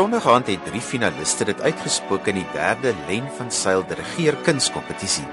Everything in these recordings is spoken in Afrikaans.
Sondag aand het drie finaliste dit uitgespook in die derde Len van Sail dirigeer kunskompetisie.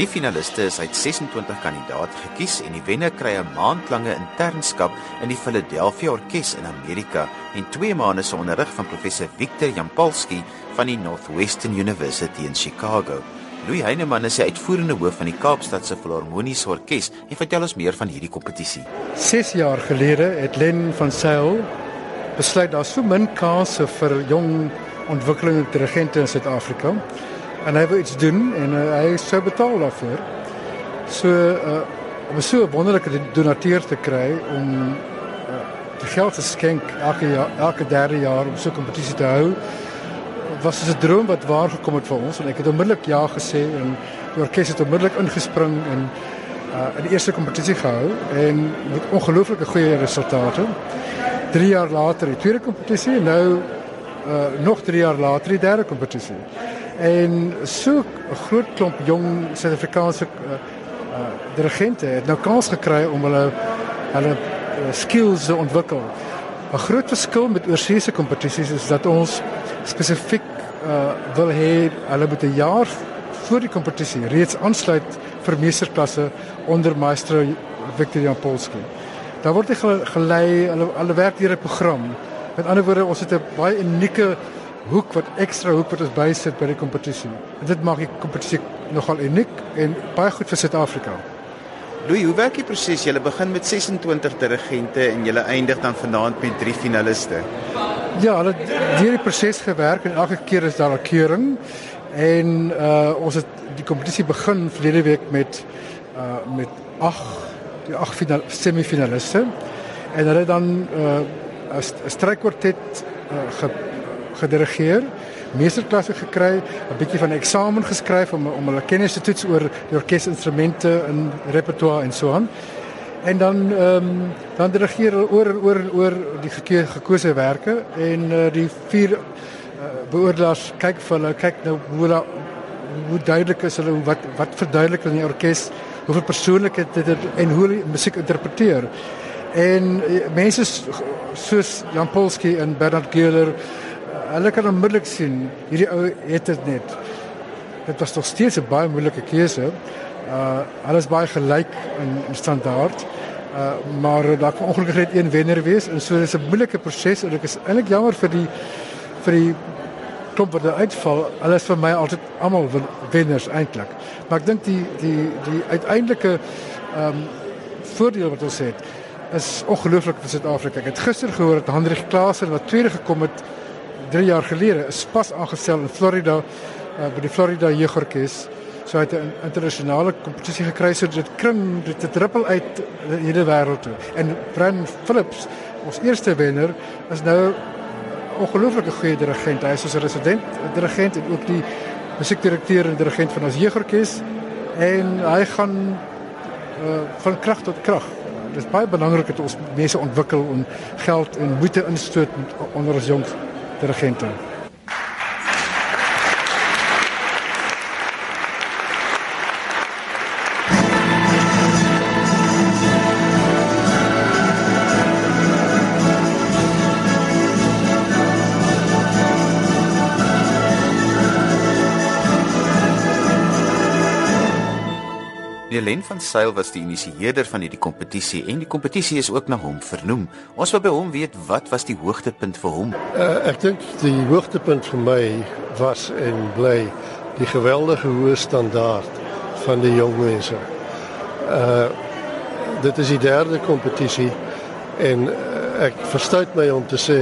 Die finaliste is uit 26 kandidaate gekies en die wenner kry 'n maandlange internskap in die Philadelphia Orkees in Amerika en 2 maande se onderrig van professor Victor Jampolsky van die Northwestern University in Chicago. Louis Heineman is die uitvoerende hoof van die Kaapstadse Filharmoniese Orkees en vertel ons meer van hierdie kompetisie. 6 jaar gelede het Len van Sail besluit daar so min kansse vir jong ontwikkelende dirigente in Suid-Afrika en hy wil iets doen en uh, hy sou betaal daarvoor. So uh, om so 'n wonderlike donateur te kry om uh, die geld te skenk elke jaar, elke derde jaar om so 'n kompetisie te hou was 'n droom wat waar gekom het vir ons en ek het onmiddellik ja gesê en die orkes het onmiddellik ingespring en uh, in die eerste kompetisie gehou en met ongelooflike goeie resultate. 3 jaar later die tweede kompetisie en nou uh, nog 3 jaar later die derde kompetisie. En so 'n groot klomp jong Suid-Afrikaanse uh, uh, dirigente het nou kans gekry om hulle hulle uh, skills te ontwikkel. 'n Groot verskil met oorseese kompetisies is dat ons spesifiek uh, wil hê hulle moet 'n jaar voor die kompetisie reeds aansluit vir meesterklasse onder meester Victor Jan Polski. Daar word hy gelei, hulle hulle werk deur 'n program. Met ander woorde, ons het 'n baie unieke hoek wat ekstra hoek wat ons bysit by die kompetisie. Dit maak die kompetisie nogal uniek en baie goed vir Suid-Afrika. Louis, hoe werk die proses? Jy begin met 26 dirigente en jy eindig dan vanaand met 3 finaliste. Ja, hulle deur die proses gewerk en elke keer is daar 'n keuring en uh ons het die kompetisie begin verlede week met uh met 8 die 8 final semifinaliste en hulle dan uh 'n strykwartet uh, gedirigeer, meesterklasse gekry, 'n bietjie van 'n eksamen geskryf om om hulle kennis te toets oor die orkesinstrumente en repertoire en so aan. En dan ehm um, dan dirigeer hulle oor oor oor die gekose werke en uh, die vier uh, beoordelaars kyk vir hulle kyk nou hoe hulle hoe duidelik is hulle wat wat verduidelik in die orkes hoeveel persoonlikheid dit het en hoe hulle musiek interpreteer. En uh, mense soos Jan Polski en Bernard Gehler hulle kan onmiddellik sien hierdie ou het dit net. Dit was nog steeds 'n baie moeilike keuse. Uh alles baie in, in standaard. Uh maar daar kan ongelukkig net een wenner wees en so dis 'n moeilike proses en ek is eintlik jammer vir die vir die klomp wat uitval. Hulle is vir my altyd almal wenners eintlik. Maar ek dink die die die uiteindelike ehm um, voordeel wat ons het is ongelooflik vir Suid-Afrika. Ek het gister gehoor dat Hendrik Klaasen wat tweede gekom het 3 jaar gelede is pas aangestel in Florida uh, by die Florida Jeugorkes. So hy het 'n internasionale kompetisie gekry so dit kring dit het rippel uit die hele wêreld toe. En Brian Phillips, ons eerste wenner, is nou ongelooflike goeie dirigent. Hy is ons resident dirigent en ook die musiekdirekteur en dirigent van ons jeugorkes en hy gaan uh, van krag tot krag. Dit is baie belangrik dat ons mense ontwikkel en geld en moeite instoot onder ons jong dirigente. Helen van Sail was die initieerder van hierdie kompetisie en die kompetisie is ook na hom vernoem. Ons wil by hom weet wat was die hoogtepunt vir hom? Uh, ek dink die hoogtepunt vir my was en bly die geweldige hoë standaard van die jong mense. Uh dit is die derde kompetisie en uh, ek verstout my om te sê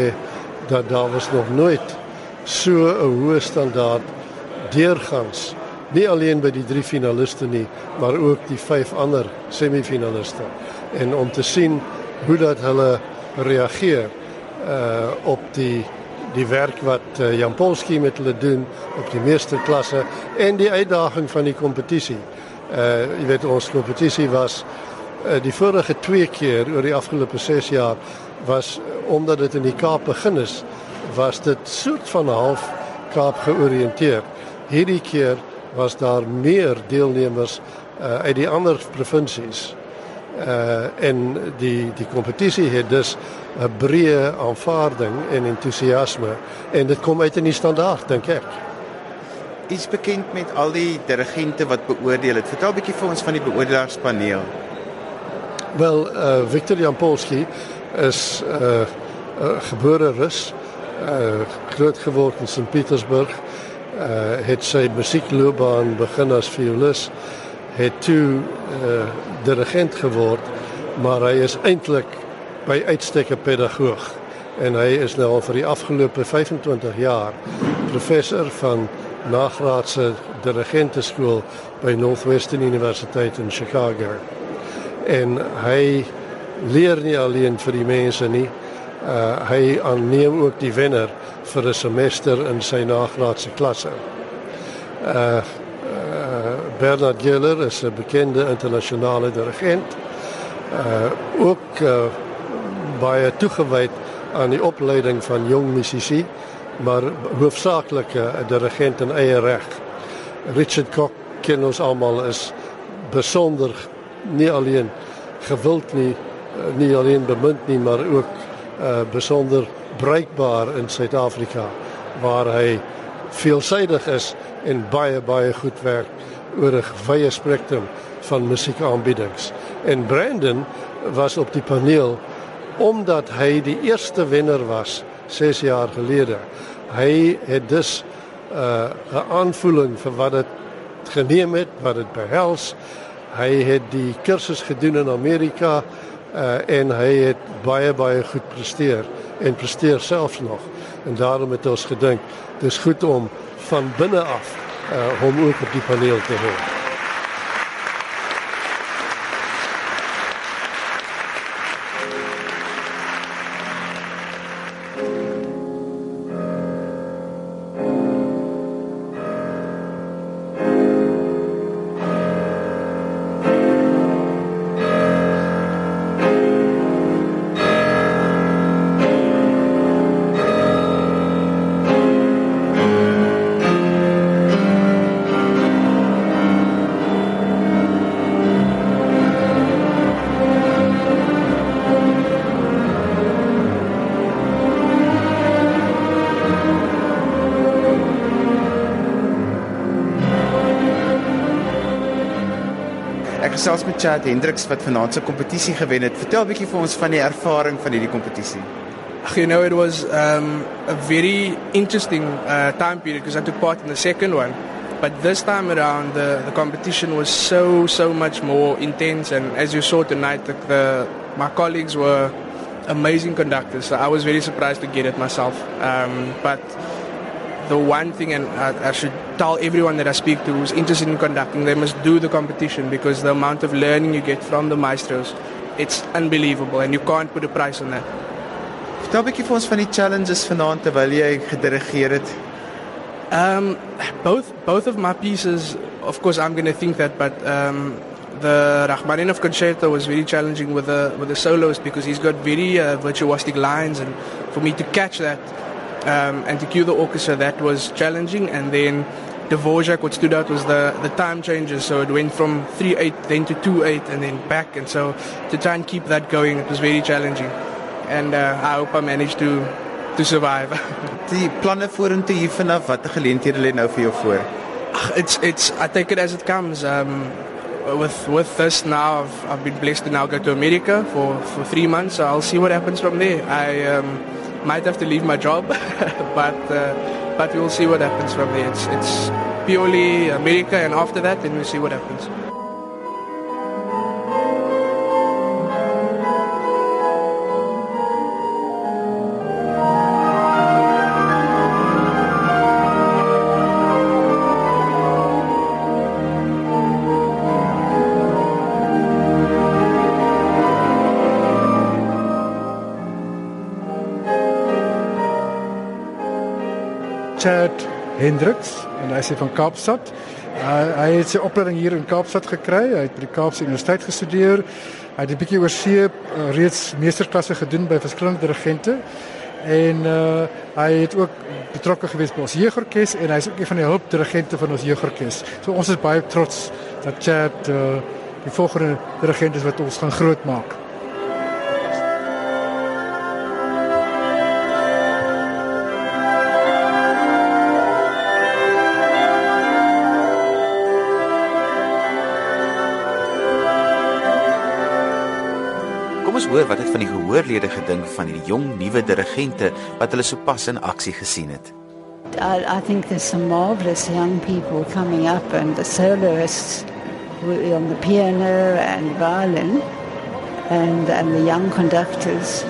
dat daar was nog nooit so 'n hoë standaard deurgangs nie alleen by die drie finaliste nie, maar ook die vyf ander semifinaliste. En om te sien hoe dat hulle reageer uh op die die werk wat uh, Jan Polski met hulle doen op die meesterklasse en die uitdaging van die kompetisie. Uh jy weet ons kompetisie was uh, die vorige twee keer oor die afgelope 6 jaar was uh, omdat dit in die Kaap begin is, was dit soort van half Kaap georiënteer. Hierdie keer was daar meer deelnemers uh, uit die ander provinsies Uh en die die kompetisie het dus 'n breë aanvaarding en entoesiasme en dit kom uit in die standaard dink ek. Is bekend met al die dirigente wat beoordeel het. Vertel 'n bietjie vir ons van die beoordelaarspaneel. Wel, uh Victor Jampolski is 'n uh, uh, gebore Rus, uh groot geword in St. Uh het sy musiekloopbaan begin as violis, het toe uh dirigent geword, maar hy is eintlik by uitstek 'n pedagoog en hy is nou al vir die afgelope 25 jaar professor van nagraadse dirigenteskool by Northwestern Universiteit in Chicago. En hy leer nie alleen vir die mense nie. Uh hy aanneem ook die wenner vir 'n semester in sy nagraadse klasse. Uh, uh Bernard Geller is 'n bekende internasionale dirigent. Uh ook uh, baie toegewyd aan die opleiding van jong musisië maar hoofsaaklik 'n dirigent in eie reg. Richard Koch ken ons almal is besonder nie alleen gewild nie, nie alleen bemind nie, maar ook uh besonder bruikbaar in Suid-Afrika waar hy veelsidig is en baie baie goed werk oor 'n wye spektrum van musiekaanbiedings. En Brandon was op die paneel omdat hy die eerste wenner was 6 jaar gelede. Hy het dus uh, 'n aanvoeling vir wat dit geneem het, wat dit behels. Hy het die kursus gedoen in Amerika uh, en hy het baie baie goed presteer en presteer selfs nog. En daarom het ons gedink dis goed om van binne af uh, hom ook op die paneel te hê. Gesels met Chad Hendriks wat vanaand se kompetisie gewen het. Vertel 'n bietjie vir ons van die ervaring van hierdie kompetisie. You know, it was um, a very interesting uh, time period because I took part in the second one. But this time around, the, the competition was so, so much more intense. And as you saw tonight, the, the, my colleagues were amazing conductors. So I was very surprised to get it myself. Um, but the one thing, and I, I, should tell everyone that I speak to who's interested in conducting, they must do the competition because the amount of learning you get from the maestros, it's unbelievable, and you can't put a price on that. Vertel 'n bietjie vir ons van die challenges vanaand terwyl jy gedirigeer het. Um both both of my pieces, of course I'm going to think that, but um the Rachmaninoff concerto was very challenging with the with the soloist because he's got very uh, virtuosic lines and for me to catch that um, and to cue the orchestra that was challenging and then Dvorak what stood out was the, the time changes so it went from 3-8 then to 2-8 and then back and so to try and keep that going it was very challenging and uh, I hope I managed to to survive. Die planne vorentoe hier vanaf watter geleenthede lê nou vir jou voor? It's it's I take it as it comes um with with this now I've, I've been blessed to now go to America for for 3 months so I'll see what happens from there. I um might have to leave my job, but uh, but we'll see what happens from there. It's it's purely America, and after that, then we'll see what happens. Hendriks en hy is van Kaapstad. Uh, hy het sy opleiding hier in Kaapstad gekry. Hy het by die Kaapse Universiteit gestudeer. Hy het 'n bietjie oor see uh, reeds meesterklasse gedoen by verskillende dirigente en uh, hy het ook betrokke gewees by ons jeugorkes en hy's ook een van die hulpdirigente van ons jeugorkes. So ons is baie trots dat Chad uh, die volgende dirigent is wat ons gaan grootmaak. Ons hoor wat het van die gehoorlede gedink van hierdie jong nuwe dirigente wat hulle sopas in aksie gesien het. I, I think there's some marvelous young people coming up, and the soloists wi- on the piano and violin, and and the young conductors.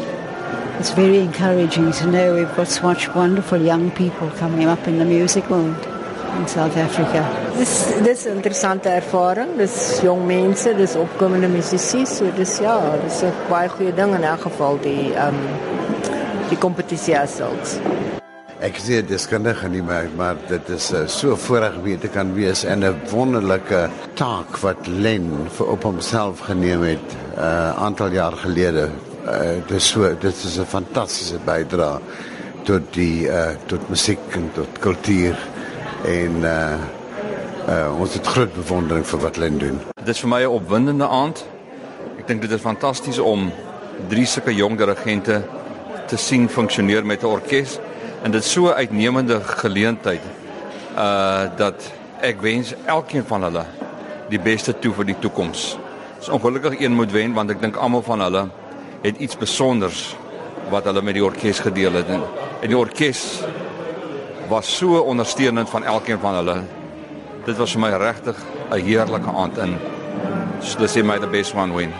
It's very encouraging to know we've got such wonderful young people coming up in the music world in South Africa. Dis dis 'n interessante ervaring. Dis jong mense, dis opkomende musisië, so dis ja, dis 'n baie goeie ding in elk geval die ehm um, die kompetisie asselfs. Ek sê deskundige nie maar maar dit is uh, so voorreg weet te kan wees en 'n wonderlike taak wat Len vir op homself geneem het 'n uh, aantal jaar gelede. Uh, dit is so dit is 'n fantastiese bydrae tot die uh, tot musiek en tot kultuur en uh, uh, ons het groot bewondering vir wat Len doen. Dit is vir my 'n opwindende aand. Ek dink dit is fantasties om drie sulke jong dirigente te sien funksioneer met 'n orkes en dit so 'n uitnemende geleentheid uh dat ek wens elkeen van hulle die beste toe vir die toekoms. Dis ongelukkig een moet wen want ek dink almal van hulle het iets spesonders wat hulle met die orkes gedeel het en, en die orkes was so ondersteunend van elkeen van hulle. Dit was vir my regtig 'n heerlike aand in. Let's say my the best one win.